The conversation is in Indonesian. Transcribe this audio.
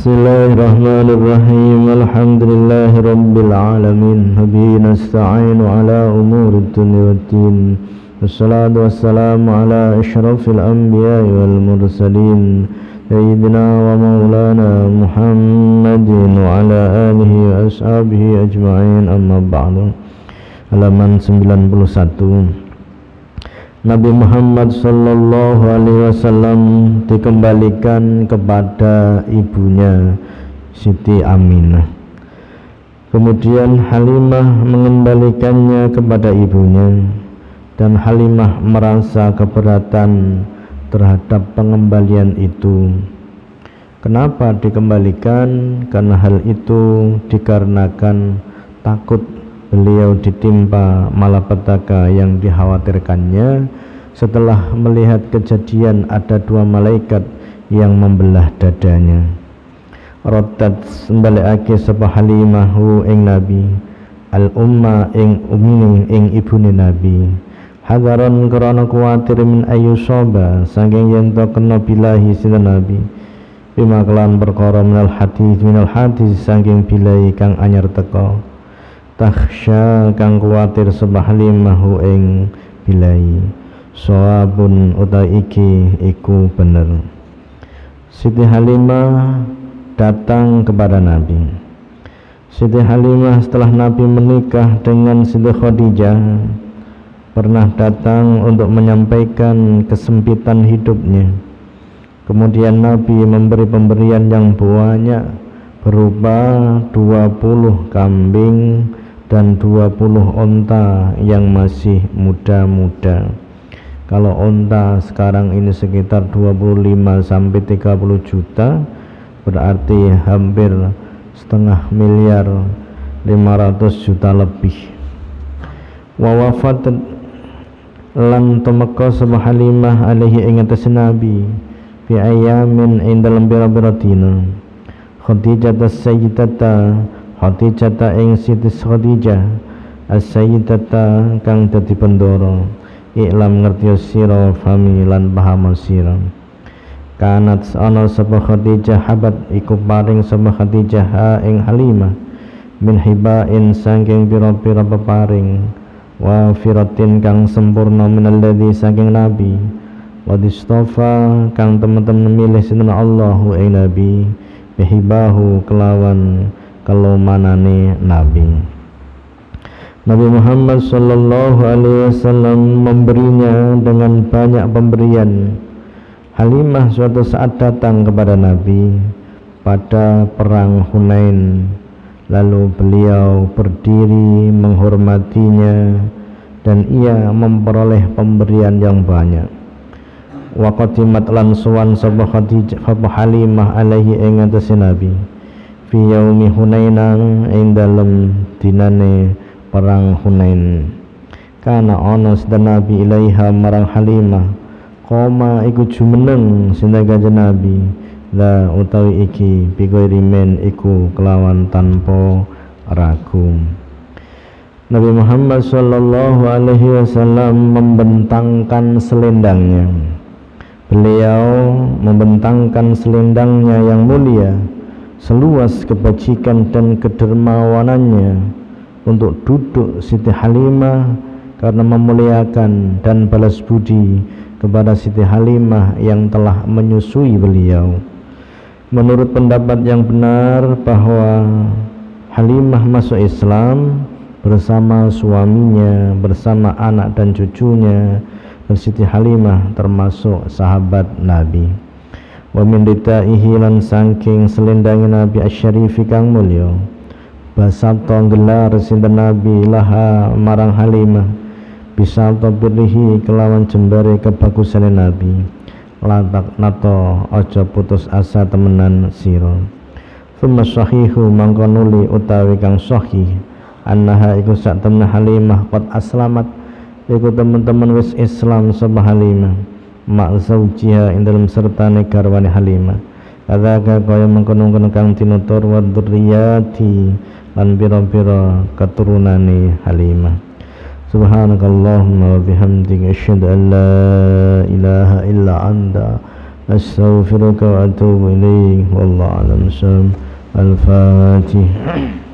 بسم الله الرحمن الرحيم الحمد لله رب العالمين وبه نستعين على أمور الدنيا والدين والصلاة والسلام على أشرف الأنبياء والمرسلين سيدنا ومولانا محمد وعلى آله وأصحابه أجمعين أما بعد halaman 91 Nabi Muhammad Sallallahu Alaihi Wasallam dikembalikan kepada ibunya Siti Aminah. Kemudian Halimah mengembalikannya kepada ibunya dan Halimah merasa keberatan terhadap pengembalian itu. Kenapa dikembalikan? Karena hal itu dikarenakan takut beliau ditimpa malapetaka yang dikhawatirkannya. Setelah melihat kejadian ada dua malaikat yang membelah dadanya. Rotat sembalikake sapa halimahu ing nabi al umma ing ummi ing ibune nabi hadaron krana kuwatir min ayu soba saking yen to kena bilahi sinten nabi? Bima kelan perkara minal hadis minal hadis saking bilahi kang anyar teko takhsha kang kuwatir sebah limahu ing bilai. Sawabun utai iki iku bener. Siti Halimah datang kepada Nabi. Siti Halimah setelah Nabi menikah dengan Siti Khadijah pernah datang untuk menyampaikan kesempitan hidupnya. Kemudian Nabi memberi pemberian yang banyak berupa 20 kambing dan 20 onta yang masih muda-muda. Kalau onta sekarang ini sekitar 25 sampai 30 juta berarti hampir setengah miliar 500 juta lebih. Wa wafat lan tumeka sama Halimah alaihi ing nabi fi ayamin ing dalam bira-bira dina as-sayyidata Khadijah ing Siti Khadijah as-sayyidata kang dadi pendoro iklam ngerti sira fami lan paham sira. Kanat ana sapa Khadijah habat iku paring sapa Khadijah ha ing Halimah min hibain saking pira-pira peparing wa firatin kang sempurna minalladzi saking nabi wa distofa kang teman-teman milih sinten Allahu ing nabi bihibahu kelawan kalau manane Nabi. Nabi Muhammad Sallallahu Alaihi Wasallam memberinya dengan banyak pemberian. Halimah suatu saat datang kepada Nabi pada perang Hunain. Lalu beliau berdiri menghormatinya dan ia memperoleh pemberian yang banyak. Waqatimat lan suwan sapa Khadijah Halimah alaihi ing Nabi fi yaumi hunainan ing dalem dinane perang Hunain. Kana ana sedana nabi ilaiha marang Halimah koma iku jumeneng kanjeng nabi. La utawi iki bigori men iku kelawan tanpa ragu Nabi Muhammad Shallallahu Alaihi Wasallam membentangkan selendangnya. Beliau membentangkan selendangnya yang mulia seluas kebajikan dan kedermawanannya untuk duduk Siti Halimah karena memuliakan dan balas budi kepada Siti Halimah yang telah menyusui beliau. Menurut pendapat yang benar bahwa Halimah masuk Islam bersama suaminya, bersama anak dan cucunya dan Siti Halimah termasuk sahabat Nabi wa min ritaihi lan saking selendangi Nabi asyarifi kang mulya. Basata gelar sinten Nabi laha marang Halimah. Bisa birrihi kelawan jembare kebagusan Nabi. Latak nato ojo putus asa temenan sira. Thumma sahihu mangko nuli utawi kang sahih. Annaha iku sak temen Halimah qad aslamat. Iku teman-teman wis Islam sapa Halimah ma'zaujiha ing dalam serta garwane Halimah. Kadzaka kaya mengkono-mengkono kang tinutur wa dzurriyati lan pira-pira keturunane Halimah. Subhanakallahumma wa bihamdika asyhadu an la ilaha illa anta astaghfiruka wa atubu ilaik wallahu alam al-fatihah